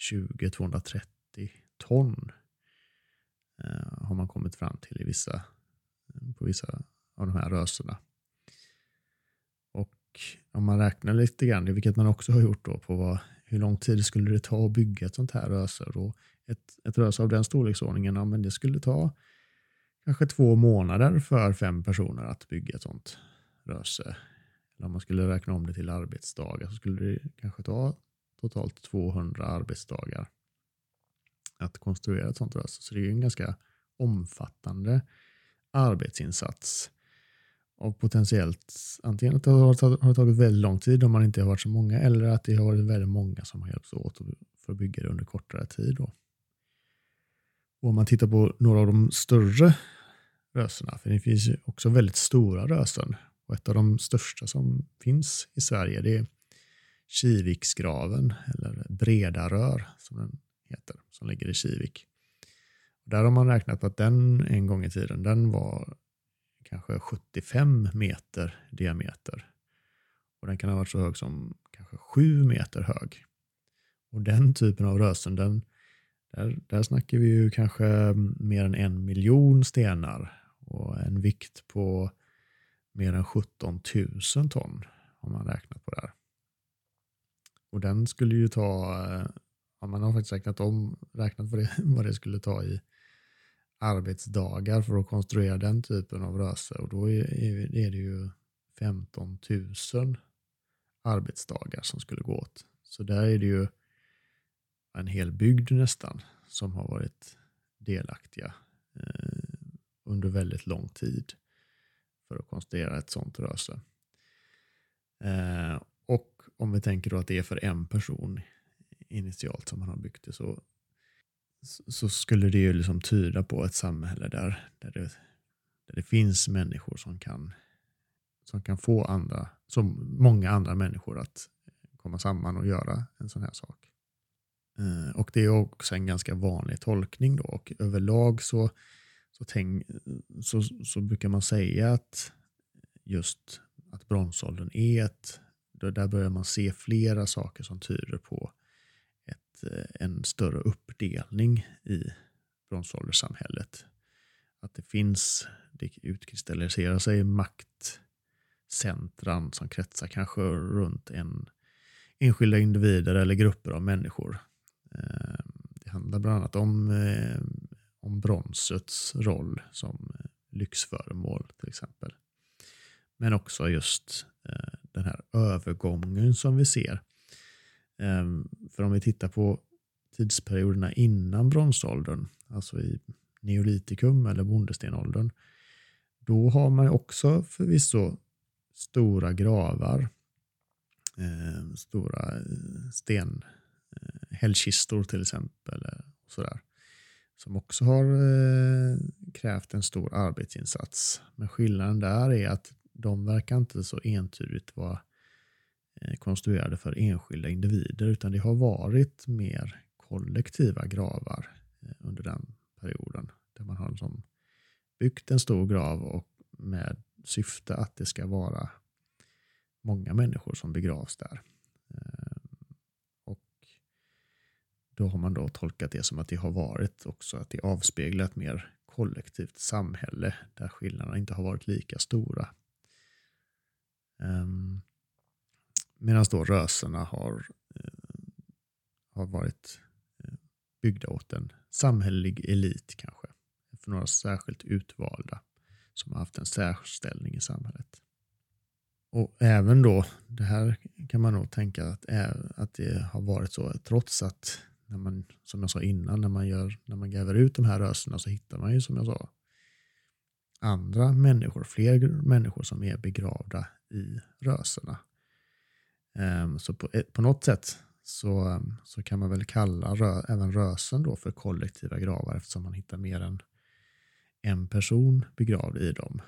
220-230 ton. Eh, har man kommit fram till i vissa, på vissa av de här rörelserna. Och om man räknar lite grann, vilket man också har gjort då på vad, hur lång tid skulle det ta att bygga ett sånt här röse. Och ett, ett rörelse av den storleksordningen, ja, men det skulle ta kanske två månader för fem personer att bygga ett sånt rörelse. När man skulle räkna om det till arbetsdagar så skulle det kanske ta totalt 200 arbetsdagar att konstruera ett sånt röse. Så det är en ganska omfattande arbetsinsats. Och potentiellt antingen att det har tagit väldigt lång tid om man inte har varit så många eller att det har varit väldigt många som har hjälpts åt för att bygga det under kortare tid. Då. Och om man tittar på några av de större rösena, för det finns ju också väldigt stora rösen. Och ett av de största som finns i Sverige det är Kiviksgraven, eller Bredarör som den heter, som ligger i Kivik. Där har man räknat på att den en gång i tiden, den var kanske 75 meter diameter. Och den kan ha varit så hög som kanske 7 meter hög. Och den typen av rösen, den, där, där snackar vi ju kanske mer än en miljon stenar och en vikt på mer än 17 000 ton om man räknar på det här. Och den skulle ju ta, eh, ja, man har faktiskt räknat om, räknat på det, vad det skulle ta i arbetsdagar för att konstruera den typen av röse och då är, är det ju 15 000 arbetsdagar som skulle gå åt. Så där är det ju en hel bygd nästan som har varit delaktiga eh, under väldigt lång tid för att konstruera ett sånt röse. Eh, och om vi tänker då att det är för en person initialt som man har byggt det så, så skulle det ju liksom tyda på ett samhälle där, där, det, där det finns människor som kan, som kan få andra, som många andra människor att komma samman och göra en sån här sak. Eh, och det är också en ganska vanlig tolkning då och överlag så, så, tänk, så, så brukar man säga att just att bronsåldern är ett, där börjar man se flera saker som tyder på ett, eh, en större uppdelning i bronsålderssamhället. Att det finns, det utkristalliserar sig maktcentran som kretsar kanske runt en enskilda individer eller grupper av människor ehm, det handlar bland annat om, eh, om bronsets roll som eh, lyxföremål till exempel. Men också just eh, den här övergången som vi ser. Ehm, för om vi tittar på tidsperioderna innan bronsåldern, alltså i neolitikum eller bondestenåldern, då har man också förvisso stora gravar, ehm, stora eh, sten eh, hällkistor till exempel. Och sådär, som också har eh, krävt en stor arbetsinsats. Men skillnaden där är att de verkar inte så entydigt vara eh, konstruerade för enskilda individer utan det har varit mer kollektiva gravar eh, under den perioden. Där man har liksom byggt en stor grav och med syfte att det ska vara många människor som begravs där. Då har man då tolkat det som att det har varit också att det avspeglar ett mer kollektivt samhälle där skillnaderna inte har varit lika stora. Ehm, um, Medan då rörelserna har, eh, har varit eh, byggda åt en samhällelig elit kanske. För några särskilt utvalda som har haft en särställning i samhället. Och även då, det här kan man nog tänka att, eh, att det har varit så trots att när man, som jag sa innan, när man, gör, när man gräver ut de här rösterna så hittar man ju som jag sa andra människor, fler människor som är begravda i röserna. Ehm, så på, eh, på något sätt så, ehm, så kan man väl kalla rö, även rösen då för kollektiva gravar eftersom man hittar mer än en person begravd i dem.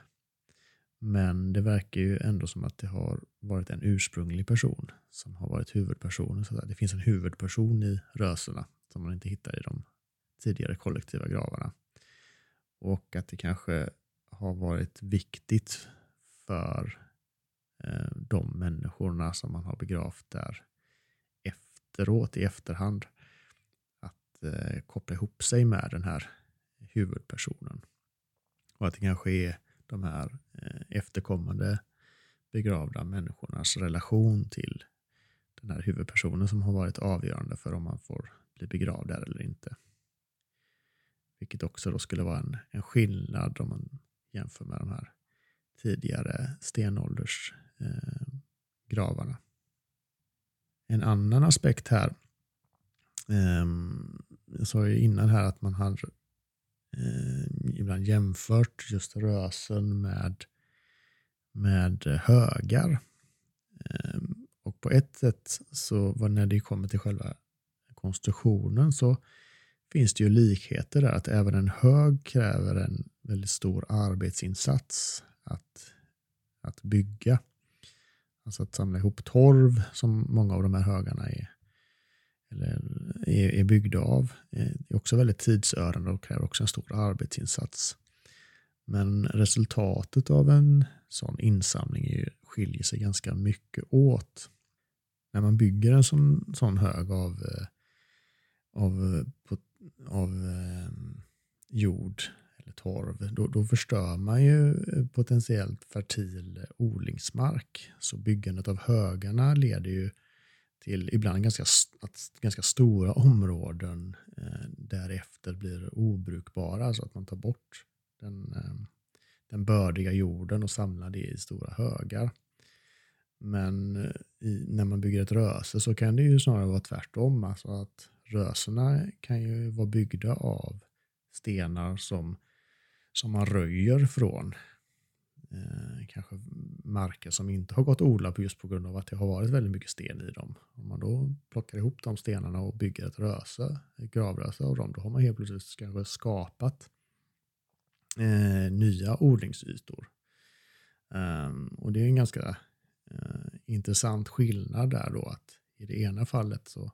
Men det verkar ju ändå som att det har varit en ursprunglig person som har varit huvudpersonen. Så det finns en huvudperson i röserna som man inte hittar i de tidigare kollektiva gravarna. Och att det kanske har varit viktigt för eh, de människorna som man har begravt där efteråt, i efterhand, att eh, koppla ihop sig med den här huvudpersonen. Och att det kanske är de här eh, efterkommande begravda människornas relation till den här huvudpersonen som har varit avgörande för om man får bli begravd där eller inte. Vilket också då skulle vara en, en skillnad om man jämför med de här tidigare stenåldersgravarna. Eh, en annan aspekt här eh, jag sa ju innan här att man har eh, ibland jämfört just rösen med, med högar. Ehm, på ett sätt så när det kommer till själva konstruktionen så finns det ju likheter där att även en hög kräver en väldigt stor arbetsinsats att, att bygga. Alltså att samla ihop torv som många av de här högarna är, eller är, är byggda av. Eh, är också väldigt tidsödande och kräver också en stor arbetsinsats. Men resultatet av en sån insamling är, skiljer sig ganska mycket åt. När man bygger en sån, sån hög av, eh, av, eh, på, av eh, jord eller torv, då, då förstör man ju potentiellt fertil odlingsmark. Så byggandet av högarna leder ju till ibland ganska, att ganska stora områden eh, därefter blir obrukbara, så att man tar bort den, eh, den bördiga jorden och samlar det i stora högar. Men eh, i, när man bygger ett röse så kan det ju snarare vara tvärtom. Alltså att rösena kan ju vara byggda av stenar som, som man röjer från eh, kanske marker som inte har gått att odla på just på grund av att det har varit väldigt mycket sten i dem. Om man då plockar ihop de stenarna och bygger ett röse, ett gravröse av dem, då har man helt plötsligt kanske skapat eh, nya odlingsytor. Eh, och det är en ganska Eh, intressant skillnad där då att i det ena fallet så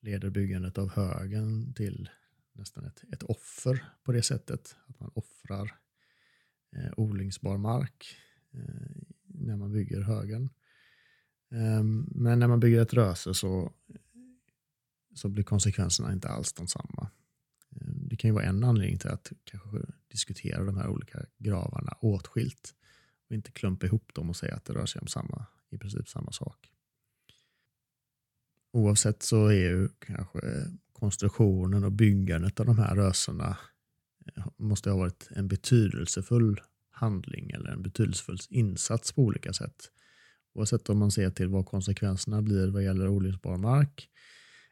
leder byggandet av högen till nästan ett, ett offer på det sättet. Att man offrar eh, odlingsbar mark eh, när man bygger högen. Eh, men när man bygger ett röse så, så blir konsekvenserna inte alls de samma. Ehm, det kan ju vara en anledning till att kanske diskutera de här olika gravarna åtskilt och inte klumpa ihop dem och säga att det rör sig om samma, i princip samma sak. Oavsett så är ju kanske konstruktionen och byggandet av de här rösena eh, måste ha varit en betydelsefull handling eller en betydelsefull insats på olika sätt. Oavsett om man ser till vad konsekvenserna blir vad gäller odlingsbar mark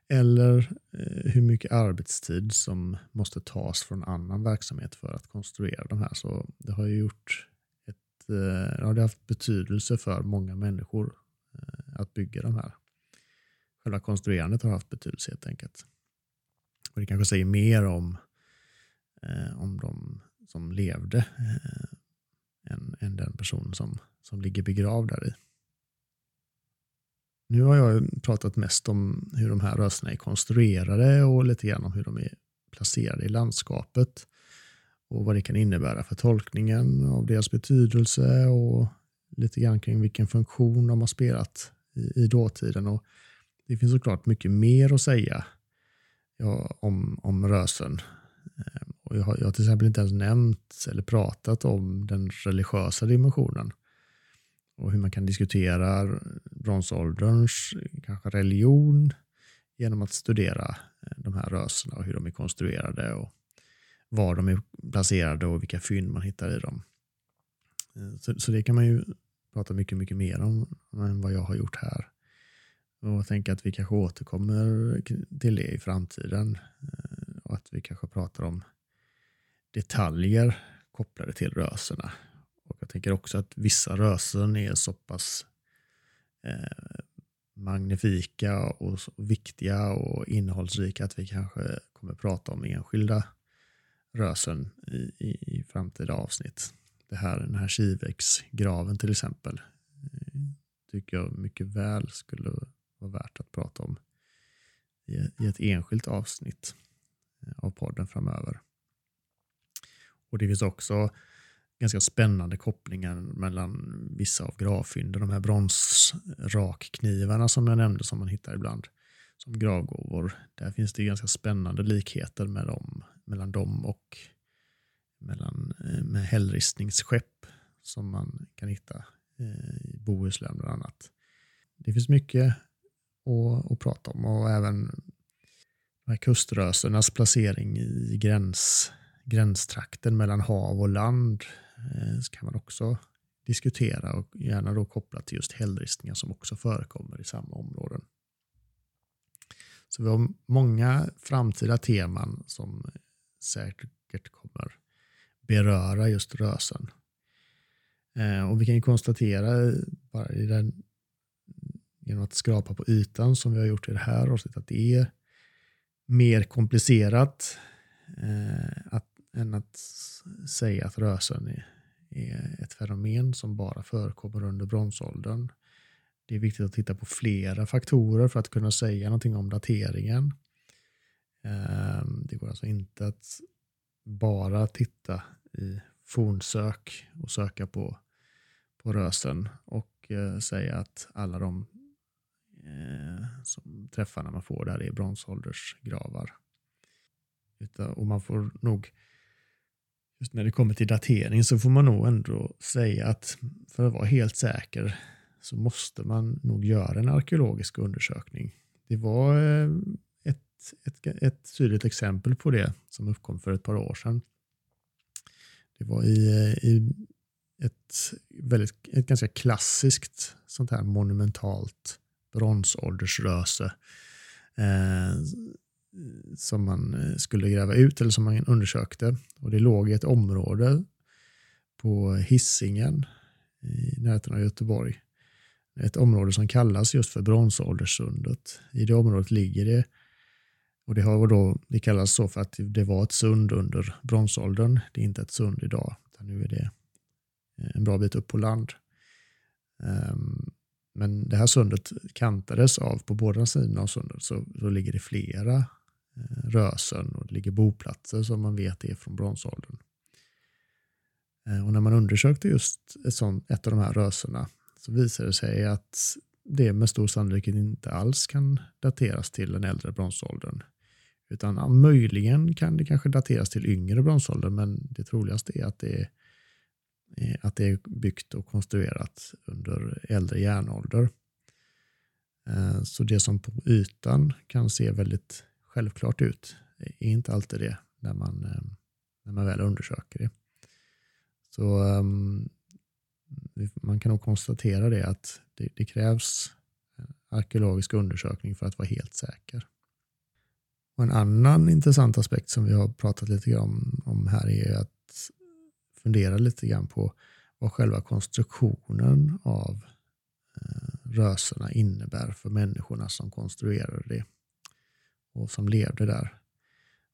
eller eh, hur mycket arbetstid som måste tas från annan verksamhet för att konstruera de här. Så det har ju gjort eh, ja, det har haft betydelse för många människor eh, att bygga de här. Själva konstruerandet har haft betydelse helt enkelt. Och det kanske säger mer om, eh, om de som levde eh, än, än den person som, som ligger begravd där i. Nu har jag pratat mest om hur de här rösterna är konstruerade och lite grann om hur de är placerade i landskapet och vad det kan innebära för tolkningen av deras betydelse och lite grann kring vilken funktion de har spelat i, i dåtiden. Och det finns såklart mycket mer att säga ja, om, om rösen. Ehm, och jag, har, jag har till exempel inte ens nämnt eller pratat om den religiösa dimensionen och hur man kan diskutera bronsålderns kanske religion genom att studera eh, de här röserna och hur de är konstruerade och var de är placerade och vilka fynd man hittar i dem. Eh, så, så det kan man ju prata mycket, mycket mer om än vad jag har gjort här. Och jag tänker att vi kanske återkommer till det i framtiden. Eh, och att vi kanske pratar om detaljer kopplade till röserna. Och jag tänker också att vissa rösen är så pass eh, magnifika och viktiga och innehållsrika att vi kanske kommer prata om enskilda rösen i, i, i framtida avsnitt. Det här, den här Kivex-graven till exempel eh, tycker jag mycket väl skulle vara värt att prata om i, i ett enskilt avsnitt eh, av podden framöver. Och Det finns också ganska spännande kopplingar mellan vissa av gravfynden, de här bronsrakknivarna som jag nämnde som man hittar ibland som gravgåvor. Där finns det ganska spännande likheter med dem, mellan dem och mellan, eh, med hällristningsskepp som man kan hitta eh, i Bohuslän bland annat. Det finns mycket att, att prata om och även de kuströsernas placering i gräns, gränstrakten mellan hav och land eh, kan man också diskutera och gärna då kopplat till just hällristningar som också förekommer i samma områden. Så vi har många framtida teman som säkert kommer beröra just rösen. Eh, och vi kan ju konstatera eh, bara i den, genom att skrapa på ytan som vi har gjort i det här avsnittet att det är mer komplicerat eh, att, än att säga att rösen är, är ett fenomen som bara förekommer under bronsåldern. Det är viktigt att titta på flera faktorer för att kunna säga någonting om dateringen. Ehm, det går alltså inte att bara titta i fornsök och söka på, på rösen och eh, säga att alla de eh, som träffarna man får där är bronsåldersgravar. och man får nog, just när det kommer till datering så får man nog ändå säga att för att vara helt säker så måste man nog göra en arkeologisk undersökning. Det var eh, ett, ett, tydligt exempel på det som uppkom för ett par år sedan. Det var i, eh, i ett, väldigt, ett ganska klassiskt sånt här monumentalt bronsåldersröse eh, som man eh, skulle gräva ut eller som man undersökte. Och det låg i ett område på Hissingen i närheten av Göteborg. Ett område som kallas just för bronsålderssundet. I det området ligger det och det, har då, det kallas så för att det var ett sund under bronsåldern. Det är inte ett sund idag, utan nu är det eh, en bra bit upp på land. Um, men det här sundet kantades av på båda sidorna av sundet så, så ligger det flera eh, rösen och det ligger boplatser som man vet är från bronsåldern. Ehm, och när man undersökte just ett, sånt, ett av de här rösena så visade det sig att det med stor sannolikhet inte alls kan dateras till den äldre bronsåldern. Utan ja, möjligen kan det kanske dateras till yngre bronsålder, men det troligaste är att det är eh, att det är byggt och konstruerat under äldre järnålder. Eh, så det som på ytan kan se väldigt självklart ut är inte alltid det när man, eh, när man väl undersöker det. Så ehm, man kan nog konstatera det att det, det, krävs arkeologisk undersökning för att vara helt säker. Och en annan intressant aspekt som vi har pratat lite grann om, här är att fundera lite grann på vad själva konstruktionen av eh, innebär för människorna som konstruerade det och som levde där.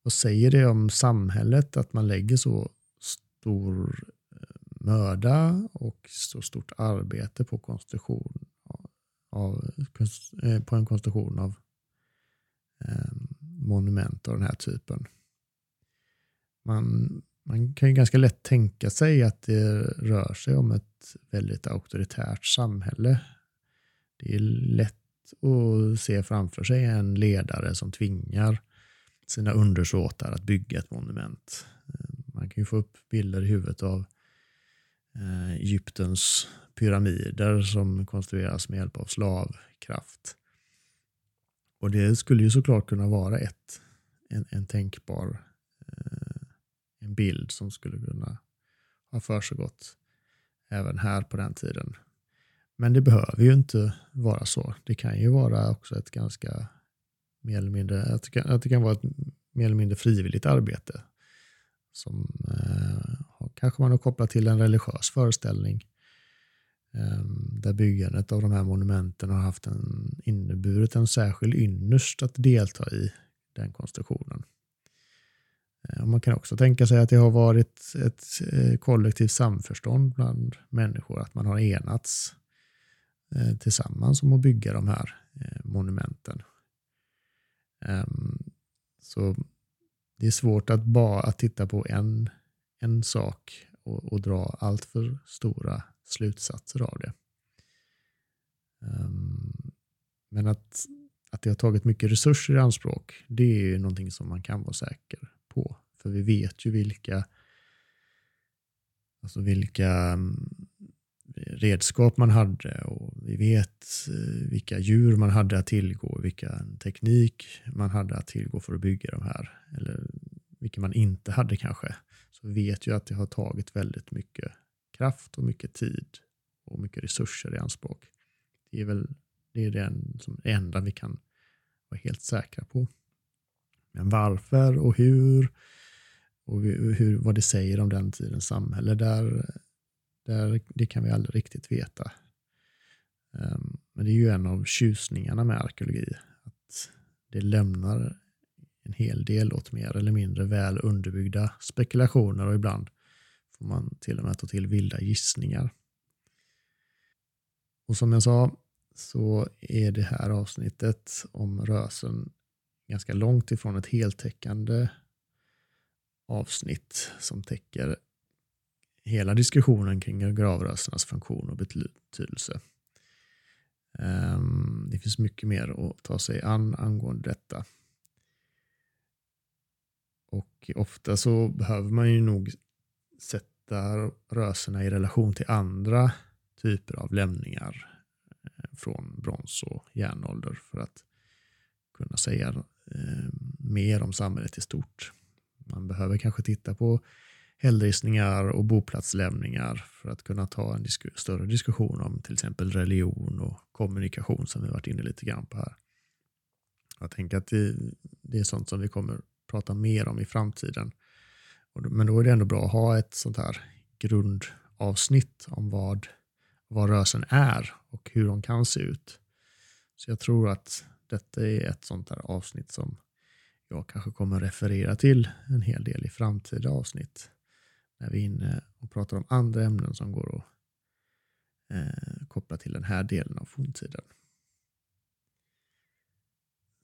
Vad säger det om samhället att man lägger så stor eh, möda och så stort arbete på konstruktion av, eh, på en konstruktion av ehm, monument av den här typen. Man man kan ju ganska lätt tänka sig att det rör sig om ett väldigt auktoritärt samhälle. Det är lätt att se framför sig en ledare som tvingar sina undersåtar att bygga ett monument. Man kan ju få upp bilder i huvudet av eh, Egyptens pyramider som konstrueras med hjälp av slavkraft. Och det skulle ju såklart kunna vara ett, en, en tänkbar eh, en bild som skulle kunna ha försiggått även här på den tiden. Men det behöver ju inte vara så. Det kan ju vara också ett ganska mer eller mindre, att det kan, att det kan vara ett mer eller mindre frivilligt arbete som eh, kanske man har kopplat till en religiös föreställning eh, Ehm, där byggandet av de här monumenten har haft en, inneburit en särskild ynnest att delta i den konstruktionen. Ehm, man kan också tänka sig att det har varit ett eh, kollektivt samförstånd bland människor, att man har enats eh, tillsammans om att bygga de här eh, monumenten. Ehm, så det är svårt att bara att titta på en, en sak och, och dra allt för stora slutsatser av det. Ehm, men att, att det har tagit mycket resurser i anspråk, det är ju någonting som man kan vara säker på. För vi vet ju vilka, alltså vilka ehm, redskap man hade och vi vet eh, vilka djur man hade att tillgå, vilken teknik man hade att tillgå för att bygga de här. Eller vilka man inte hade kanske. Så vi vet ju att det har tagit väldigt mycket kraft och mycket tid och mycket resurser i anspråk. Det är väl det är den som enda vi kan vara helt säkra på. Men varför och hur och hur, vad det säger om den tidens samhälle, där, där, det kan vi aldrig riktigt veta. Ehm, men det är ju en av tjusningarna med arkeologi, att det lämnar en hel del åt mer eller mindre väl underbyggda spekulationer och ibland får man till och med ta till vilda gissningar. Och som jag sa så är det här avsnittet om rösen ganska långt ifrån ett heltäckande avsnitt som täcker hela diskussionen kring gravrösernas funktion och betydelse. Ehm, det finns mycket mer att ta sig an angående detta. Och ofta så behöver man ju nog sätta rörelserna i relation till andra typer av lämningar eh, från brons och järnålder för att kunna säga eh, mer om samhället i stort. Man behöver kanske titta på hällristningar och boplatslämningar för att kunna ta en disku större diskussion om till exempel religion och kommunikation som vi varit inne lite grann på här. Jag tänker att det, det är sånt som vi kommer prata mer om i framtiden. Men då är det ändå bra att ha ett sånt här grundavsnitt om vad, vad rörelsen är och hur de kan se ut. Så jag tror att detta är ett sånt här avsnitt som jag kanske kommer referera till en hel del i framtida avsnitt. När vi är inne och pratar om andra ämnen som går att eh, koppla till den här delen av forntiden.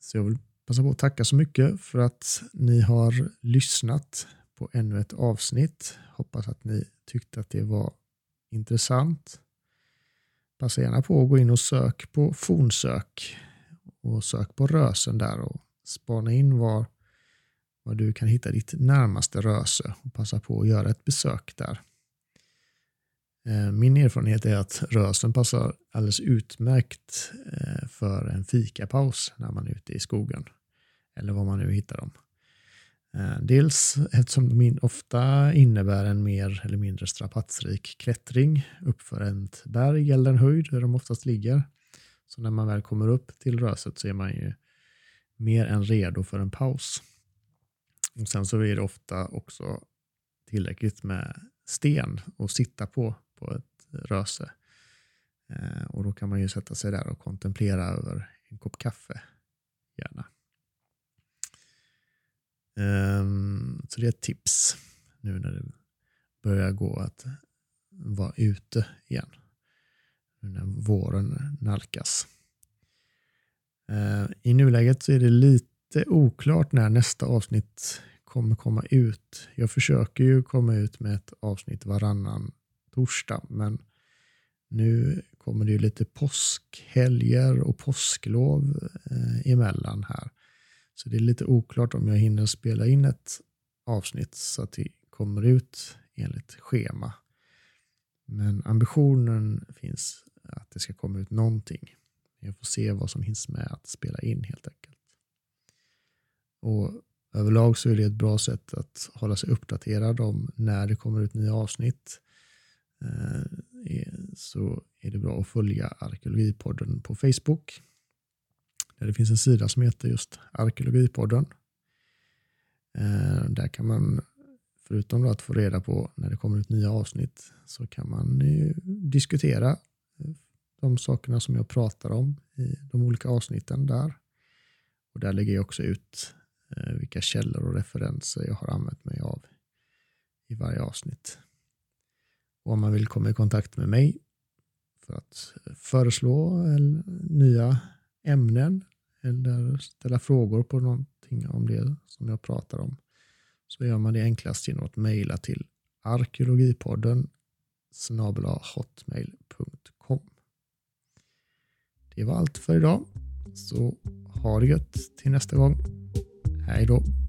Så jag vill passa på att tacka så mycket för att ni har lyssnat på ännu ett avsnitt. Hoppas att ni tyckte att det var intressant. Passa gärna på att gå in och sök på fornsök och sök på rösen där och spana in var, var du kan hitta ditt närmaste röse och passa på att göra ett besök där. Eh, min erfarenhet är att rösen passar alldeles utmärkt eh, för en fikapaus när man är ute i skogen. Eller var man nu hittar dem. Eh, dels eftersom de ofta innebär en mer eller mindre strapatsrik klättring uppför ett berg eller en höjd där de oftast ligger. Så när man väl kommer upp till röset så är man ju mer än redo för en paus. Och sen så är det ofta också tillräckligt med sten att sitta på på ett röse. Eh, och då kan man ju sätta sig där och kontemplera över en kopp kaffe. Gärna. Um, så det är ett tips nu när det börjar gå att vara ute igen. Nu när våren nalkas. Uh, I nuläget så är det lite oklart när nästa avsnitt kommer komma ut. Jag försöker ju komma ut med ett avsnitt varannan torsdag, men nu kommer det ju lite påskhelger och påsklov eh, emellan här. Så det är lite oklart om jag hinner spela in ett avsnitt så att det kommer ut enligt schema. Men ambitionen finns att det ska komma ut någonting. Jag får se vad som hinns med att spela in helt enkelt. Och överlag så är det ett bra sätt att hålla sig uppdaterad om när det kommer ut nya avsnitt. Eh, så är det bra att följa Arkeologipodden på Facebook. Där det finns en sida som heter just Arkeologipodden. Eh, där kan man, förutom att få reda på när det kommer ut nya avsnitt, så kan man diskutera eh, de sakerna som jag pratar om i de olika avsnitten där. Och där lägger jag också ut eh, vilka källor och referenser jag har använt mig av i varje avsnitt. Och om man vill komma i kontakt med mig för att föreslå nya ämnen eller ställa frågor på någonting om det som jag pratar om så gör man det enklast genom att mejla till arkeologipodden hotmail.com. Det var allt för idag. Så ha det gött till nästa gång. Hej då!